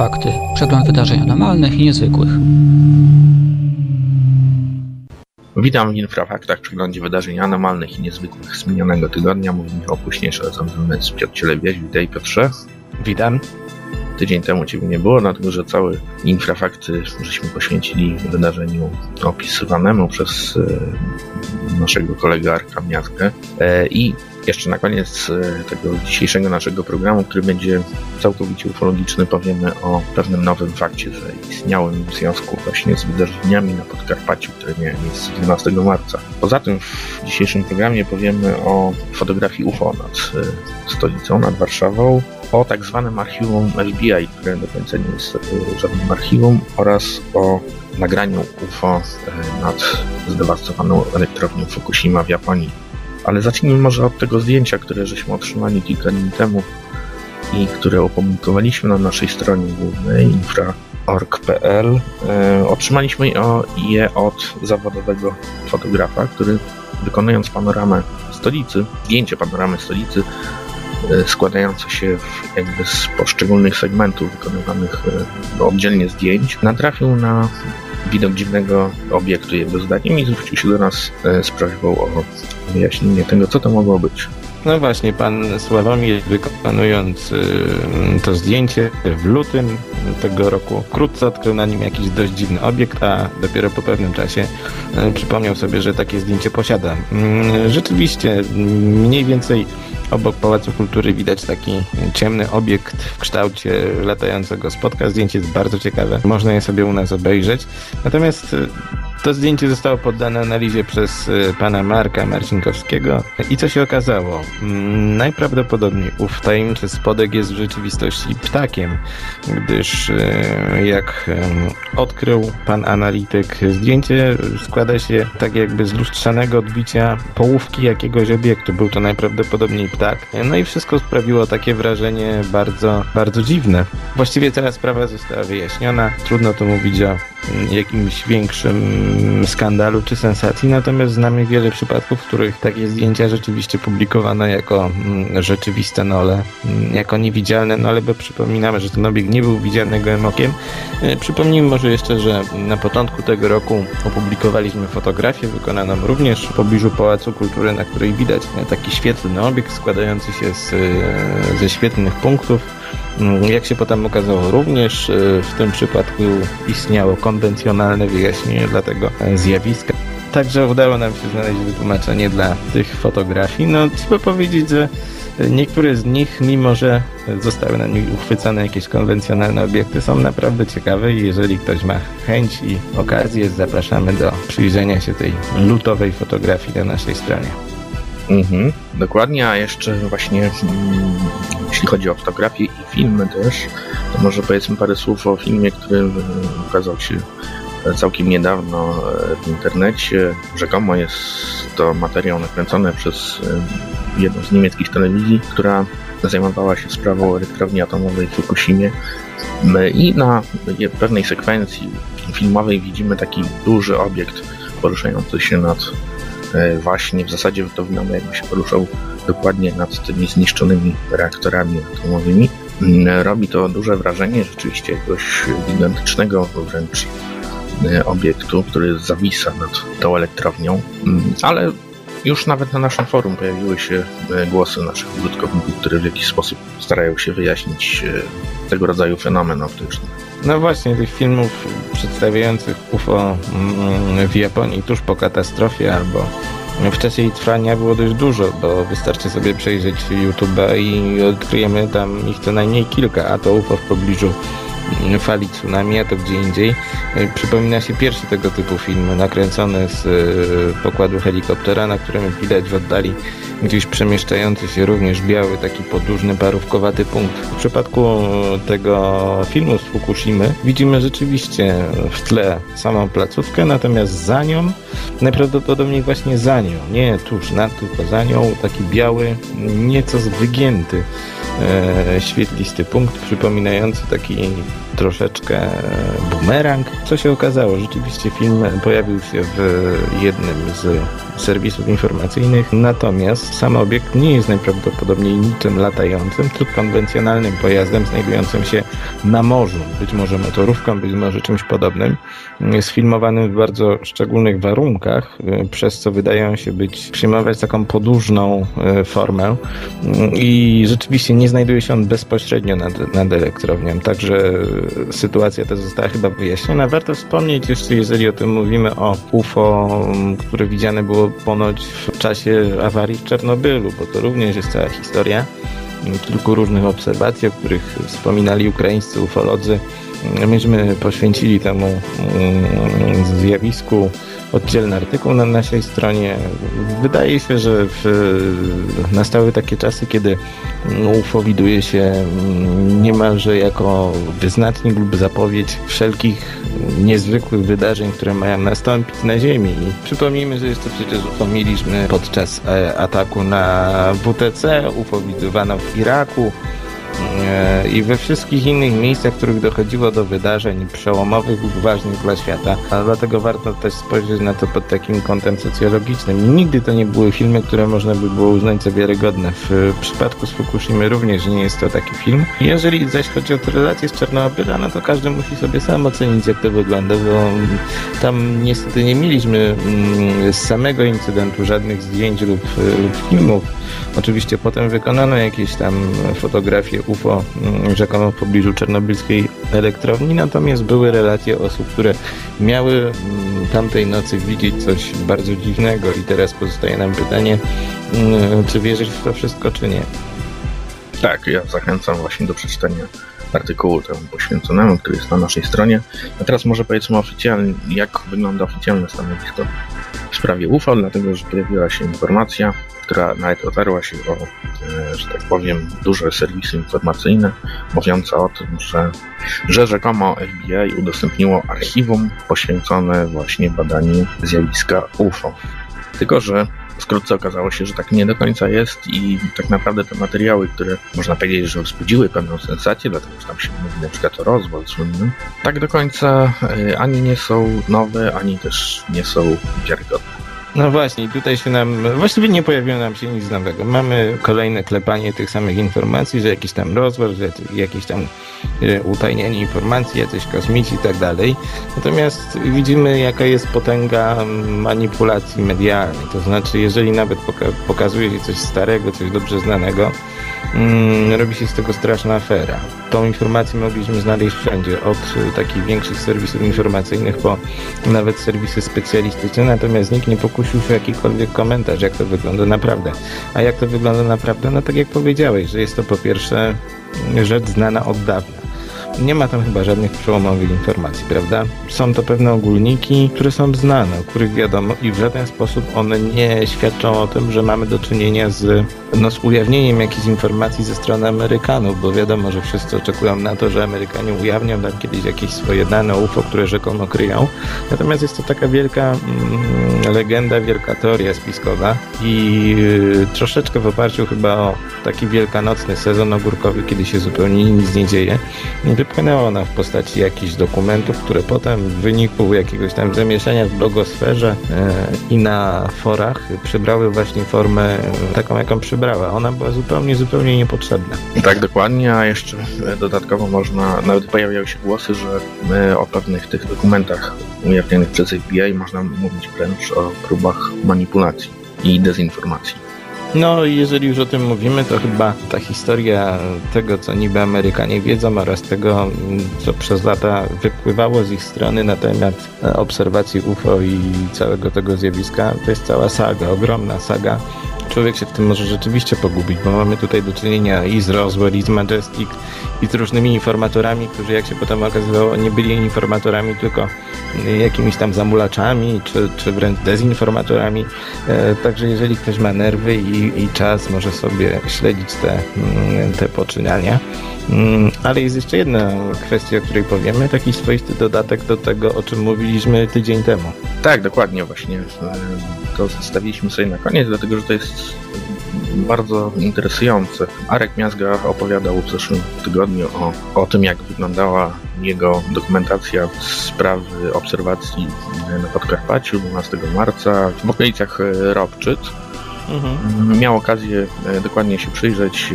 Infrafakty. Przegląd wydarzeń anormalnych i niezwykłych. Witam w Infrafaktach, przeglądzie wydarzeń anormalnych i niezwykłych z minionego tygodnia. Mówi Michał Puśniejszy, razem ze mną jest Piotr Cielewieś. Witaj Piotrze. Witam. Tydzień temu Ciebie nie było, dlatego że cały Infrafakty żeśmy poświęcili wydarzeniu opisywanemu przez e, naszego kolegę Arka Miatkę. E, I jeszcze na koniec e, tego dzisiejszego naszego programu, który będzie całkowicie ufologiczny, powiemy o pewnym nowym fakcie, że istniałym w związku właśnie z wydarzeniami na Podkarpaciu, które miały miejsce 12 marca. Poza tym w dzisiejszym programie powiemy o fotografii UFO nad stolicą, nad Warszawą, o tak zwanym archiwum FBI, które do końca nie jest żadnym archiwum, oraz o nagraniu UFO nad zdewastowaną elektrownią Fukushima w Japonii. Ale zacznijmy może od tego zdjęcia, które żeśmy otrzymali kilka dni temu i które opublikowaliśmy na naszej stronie głównej infra.org.pl. E, otrzymaliśmy je od zawodowego fotografa, który wykonując panoramę stolicy, zdjęcie panoramy stolicy, e, składające się jakby z poszczególnych segmentów wykonywanych e, oddzielnie zdjęć, natrafił na widok dziwnego obiektu jego zdaniem i zwrócił się do nas z prośbą o wyjaśnienie tego, co to mogło być. No właśnie, pan Sławomir wykonując y, to zdjęcie w lutym tego roku wkrótce odkrył na nim jakiś dość dziwny obiekt, a dopiero po pewnym czasie y, przypomniał sobie, że takie zdjęcie posiada. Y, rzeczywiście, mniej więcej obok Pałacu Kultury widać taki ciemny obiekt w kształcie latającego spotka. Zdjęcie jest bardzo ciekawe, można je sobie u nas obejrzeć. Natomiast to zdjęcie zostało poddane analizie przez y, pana Marka Marcinkowskiego i co się okazało? Mm, najprawdopodobniej ów tajemniczy spodek jest w rzeczywistości ptakiem, gdyż y, jak odkrył pan analityk, zdjęcie składa się tak jakby z lustrzanego odbicia połówki jakiegoś obiektu. Był to najprawdopodobniej ptak. No i wszystko sprawiło takie wrażenie bardzo, bardzo dziwne. Właściwie cała sprawa została wyjaśniona. Trudno tu mówić o jakimś większym skandalu czy sensacji, natomiast znamy wiele przypadków, w których takie zdjęcia rzeczywiście publikowano jako mm, rzeczywiste nole, mm, jako niewidzialne nole, bo przypominamy, że ten obiekt nie był widziany gołym okiem. E, przypomnijmy może jeszcze, że na początku tego roku opublikowaliśmy fotografię wykonaną również w pobliżu Pałacu Kultury, na której widać taki świetlny obiekt składający się z, e, ze świetlnych punktów jak się potem okazało, również y, w tym przypadku istniało konwencjonalne wyjaśnienie dla tego zjawiska. Także udało nam się znaleźć wytłumaczenie dla tych fotografii. No, trzeba powiedzieć, że niektóre z nich, mimo że zostały na nich uchwycone jakieś konwencjonalne obiekty, są naprawdę ciekawe i jeżeli ktoś ma chęć i okazję, zapraszamy do przyjrzenia się tej lutowej fotografii na naszej stronie. Mhm, dokładnie, a jeszcze właśnie mm, jeśli chodzi o fotografię i filmy też, to może powiedzmy parę słów o filmie, który ukazał się całkiem niedawno e, w internecie. Rzekomo jest to materiał nakręcony przez e, jedną z niemieckich telewizji, która zajmowała się sprawą elektrowni atomowej w Fukushimie. I na pewnej sekwencji filmowej widzimy taki duży obiekt poruszający się nad E, właśnie w zasadzie wygląda jakby się poruszał dokładnie nad tymi zniszczonymi reaktorami atomowymi. Mm, robi to duże wrażenie rzeczywiście jakiegoś gigantycznego wręcz e, obiektu, który zawisa nad tą elektrownią, mm, ale już nawet na naszym forum pojawiły się e, głosy naszych użytkowników, które w jakiś sposób starają się wyjaśnić tego rodzaju fenomen optyczny. No właśnie, tych filmów przedstawiających UFO mm, w Japonii tuż po katastrofie albo w czasie jej trwania było dość dużo, bo wystarczy sobie przejrzeć YouTube'a i odkryjemy tam ich co najmniej kilka, a to UFO w pobliżu fali tsunami, a to gdzie indziej. Przypomina się pierwszy tego typu film, nakręcony z e, pokładu helikoptera, na którym widać w oddali gdzieś przemieszczający się również biały, taki podłużny, parówkowaty punkt. W przypadku tego filmu z Fukushimy widzimy rzeczywiście w tle samą placówkę, natomiast za nią, najprawdopodobniej właśnie za nią, nie tuż nad, tylko za nią, taki biały, nieco wygięty e, świetlisty punkt, przypominający taki troszeczkę bumerang. Co się okazało? Rzeczywiście film pojawił się w jednym z serwisów informacyjnych, natomiast sam obiekt nie jest najprawdopodobniej niczym latającym, tylko konwencjonalnym pojazdem znajdującym się na morzu, być może motorówką, być może czymś podobnym. Jest filmowanym w bardzo szczególnych warunkach, przez co wydają się być, przyjmować taką podłużną e, formę i rzeczywiście nie znajduje się on bezpośrednio nad, nad elektrownią, także sytuacja ta została chyba wyjaśniona. Warto wspomnieć jeszcze, jeżeli o tym mówimy, o UFO, które widziane było ponoć w czasie awarii w Czarnobylu, bo to również jest cała historia kilku różnych obserwacji, o których wspominali ukraińscy ufolodzy. Myśmy poświęcili temu mm, zjawisku oddzielny artykuł na naszej stronie. Wydaje się, że nastały takie czasy, kiedy UFO widuje się niemalże jako wyznacznik lub zapowiedź wszelkich niezwykłych wydarzeń, które mają nastąpić na Ziemi. I przypomnijmy, że jeszcze przecież UFO mieliśmy podczas e, ataku na WTC, UFO widywano w Iraku, i we wszystkich innych miejscach, w których dochodziło do wydarzeń przełomowych lub ważnych dla świata. A dlatego warto też spojrzeć na to pod takim kątem socjologicznym. I nigdy to nie były filmy, które można by było uznać za wiarygodne. W przypadku z Fukushimy również nie jest to taki film. Jeżeli zaś chodzi o relacje z Czarnobyla, no to każdy musi sobie sam ocenić, jak to wygląda, bo tam niestety nie mieliśmy mm, z samego incydentu żadnych zdjęć lub, lub filmów. Oczywiście potem wykonano jakieś tam fotografie UFO mm, rzekomo w pobliżu czarnobylskiej elektrowni, natomiast były relacje osób, które miały mm, tamtej nocy widzieć coś bardzo dziwnego i teraz pozostaje nam pytanie, mm, czy wierzysz w to wszystko, czy nie? Tak, ja zachęcam właśnie do przeczytania artykułu temu poświęconemu, który jest na naszej stronie. A teraz może powiedzmy oficjalnie, jak wygląda oficjalne stanowisko sprawie UFO, dlatego że pojawiła się informacja, która nawet otarła się o, e, że tak powiem, duże serwisy informacyjne, mówiące o tym, że, że rzekomo FBI udostępniło archiwum poświęcone właśnie badaniu zjawiska UFO. Tylko, że wkrótce okazało się, że tak nie do końca jest i tak naprawdę te materiały, które można powiedzieć, że wzbudziły pewną sensację, dlatego że tam się mówi na przykład o rozwój słynnym, tak do końca e, ani nie są nowe, ani też nie są wiarygodne. No właśnie, tutaj się nam, właściwie nie pojawiło nam się nic nowego. Mamy kolejne klepanie tych samych informacji, że jakiś tam rozwój, że jakieś tam e, utajnienie informacji, jacyś kosmici i tak dalej. Natomiast widzimy, jaka jest potęga manipulacji medialnej. To znaczy, jeżeli nawet poka- pokazuje się coś starego, coś dobrze znanego, mm, robi się z tego straszna afera. Tą informację mogliśmy znaleźć wszędzie, od takich większych serwisów informacyjnych po nawet serwisy specjalistyczne, natomiast nikt nie pokusił o jakikolwiek komentarz, jak to wygląda naprawdę. A jak to wygląda naprawdę? No tak jak powiedziałeś, że jest to po pierwsze rzecz znana od dawna nie ma tam chyba żadnych przełomowych informacji, prawda? Są to pewne ogólniki, które są znane, o których wiadomo i w żaden sposób one nie świadczą o tym, że mamy do czynienia z, no, z ujawnieniem jakichś informacji ze strony Amerykanów, bo wiadomo, że wszyscy oczekują na to, że Amerykanie ujawnią tam kiedyś jakieś swoje dane UFO, które rzekomo kryją. Natomiast jest to taka wielka mm, legenda, wielka teoria spiskowa i y, troszeczkę w oparciu chyba o taki wielkanocny sezon ogórkowy, kiedy się zupełnie nic nie dzieje wypłynęła ona w postaci jakichś dokumentów, które potem w wyniku jakiegoś tam zamieszania w blogosferze e, i na forach przybrały właśnie formę taką, jaką przybrała. Ona była zupełnie, zupełnie niepotrzebna. Tak, dokładnie, a jeszcze dodatkowo można, nawet pojawiały się głosy, że o pewnych tych dokumentach ujawnionych przez FBI można mówić wręcz o próbach manipulacji i dezinformacji. No, jeżeli już o tym mówimy, to chyba ta historia tego, co niby Amerykanie wiedzą oraz tego, co przez lata wypływało z ich strony na temat obserwacji UFO i całego tego zjawiska, to jest cała saga, ogromna saga, człowiek się w tym może rzeczywiście pogubić, bo mamy tutaj do czynienia i z Roswell, i z Majestic, i z różnymi informatorami, którzy jak się potem okazywało nie byli informatorami, tylko jakimiś tam zamulaczami, czy, czy wręcz dezinformatorami. E, także jeżeli ktoś ma nerwy i, i czas, może sobie śledzić te, mm, te poczynania. Mm, ale jest jeszcze jedna kwestia, o której powiemy, taki swoisty dodatek do tego, o czym mówiliśmy tydzień temu. Tak, dokładnie właśnie. To zostawiliśmy sobie na koniec, dlatego że to jest bardzo interesujące. Arek Miazga opowiadał w zeszłym tygodniu o, o tym, jak wyglądała jego dokumentacja sprawy obserwacji na Podkarpaciu 12 marca w okolicach Robczyc. Mhm. Miał okazję e, dokładnie się przyjrzeć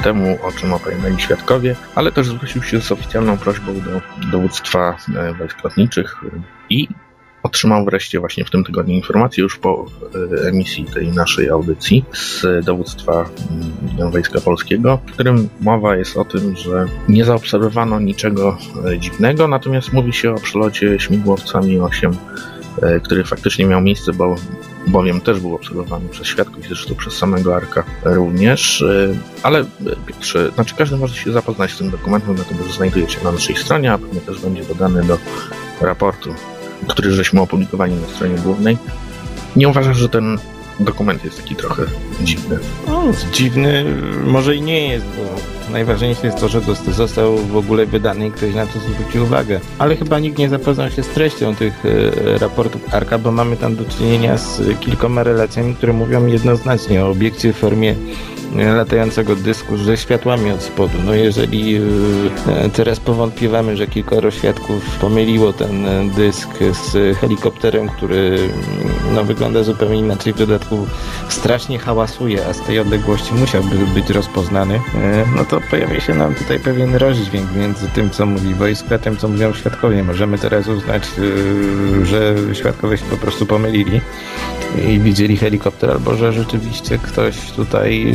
e, temu, o czym opowiadali świadkowie, ale też zwrócił się z oficjalną prośbą do dowództwa e, wojsk lotniczych i otrzymał wreszcie właśnie w tym tygodniu informację już po emisji tej naszej audycji z dowództwa mm, Wojska Polskiego, w którym mowa jest o tym, że nie zaobserwowano niczego dziwnego, natomiast mówi się o przelocie śmigłowcami 8 który faktycznie miał miejsce, bo bowiem też był obserwowany przez świadków i zresztą przez samego Arka również. E, ale e, Piotrze, znaczy każdy może się zapoznać z tym dokumentem, natomiast znajduje się na naszej stronie, a pewnie też będzie dodany do raportu, który żeśmy opublikowali na stronie głównej. Nie uważasz, że ten dokument jest taki trochę dziwny. No, dziwny może i nie jest, bo najważniejsze jest to, że został w ogóle wydany i ktoś na to zwrócił uwagę. Ale chyba nikt nie zapoznał się z treścią tych e, raportów ARKA, bo mamy tam do czynienia z kilkoma relacjami, które mówią jednoznacznie o obiekcie w formie latającego dysku ze światłami od spodu. No jeżeli e, teraz powątpiewamy, że kilkoro świadków pomyliło ten e, dysk z helikopterem, który mm, no, wygląda zupełnie inaczej, w dodatku strasznie hałasuje, a z tej odległości musiałby być rozpoznany, e, no to pojawia się nam tutaj pewien rozdźwięk między tym, co mówi wojsko, a tym, co mówią świadkowie. Możemy teraz uznać, że świadkowie się po prostu pomylili i widzieli helikopter, albo że rzeczywiście ktoś tutaj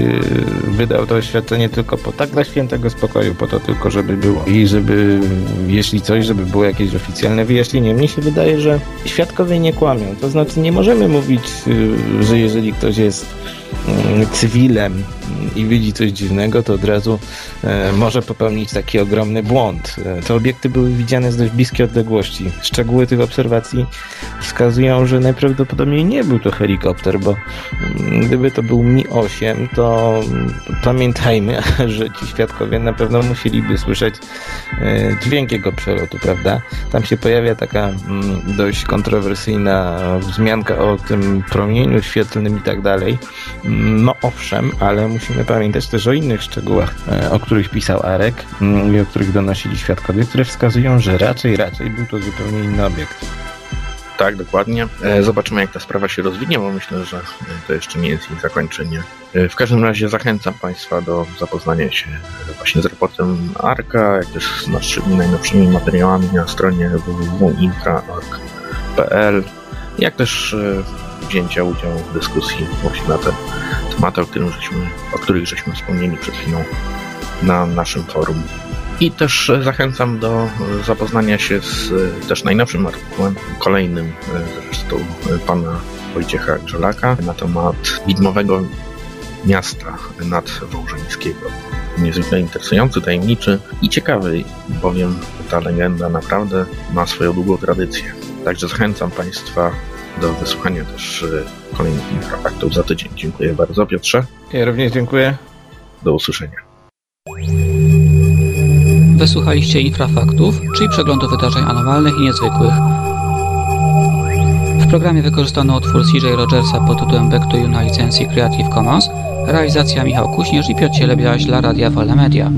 wydał to oświadczenie tylko po tak dla świętego spokoju, po to tylko, żeby było. I żeby, jeśli coś, żeby było jakieś oficjalne wyjaśnienie. Mnie się wydaje, że świadkowie nie kłamią. To znaczy nie możemy mówić, y, że jeżeli ktoś jest cywilem i widzi coś dziwnego, to od razu e, może popełnić taki ogromny błąd. E, te obiekty były widziane z dość bliskiej odległości. Szczegóły tych obserwacji wskazują, że najprawdopodobniej nie był to helikopter, bo mm, gdyby to był Mi-8, to mm, pamiętajmy, że ci świadkowie na pewno musieliby słyszeć e, dźwięk jego przelotu, prawda? Tam się pojawia taka mm, dość kontrowersyjna wzmianka o tym promieniu świetlnym i tak dalej. No owszem, ale musimy pamiętać też o innych szczegółach, e, o których pisał Arek mm, i o których donosili świadkowie, które wskazują, że raczej, raczej był to zupełnie inny obiekt. Tak, dokładnie. E, zobaczymy, jak ta sprawa się rozwinie, bo myślę, że to jeszcze nie jest jej zakończenie. E, w każdym razie zachęcam Państwa do zapoznania się właśnie z raportem ARKA, jak też z naszymi najnowszymi materiałami na stronie www.infra.org.pl, jak też wzięcia udziału w dyskusji właśnie na te tematy, o, którym żeśmy, o których żeśmy wspomnieli przed chwilą na naszym forum. I też zachęcam do zapoznania się z też najnowszym artykułem, kolejnym zresztą pana Wojciecha Grzelaka na temat widmowego miasta nadwołżeńskiego. Niezwykle interesujący, tajemniczy i ciekawy, bowiem ta legenda naprawdę ma swoją długą tradycję. Także zachęcam Państwa do wysłuchania też e, kolejnych infrafaktów za tydzień. Dziękuję bardzo, Piotrze. Ja również dziękuję. Do usłyszenia. Wysłuchaliście infrafaktów, czyli przeglądu wydarzeń anormalnych i niezwykłych. W programie wykorzystano utwór CJ Rogersa pod tytułem Back to You na licencji Creative Commons, realizacja Michał Kuśnierz i Piotr Cielebiaś dla Radia Wolne Media.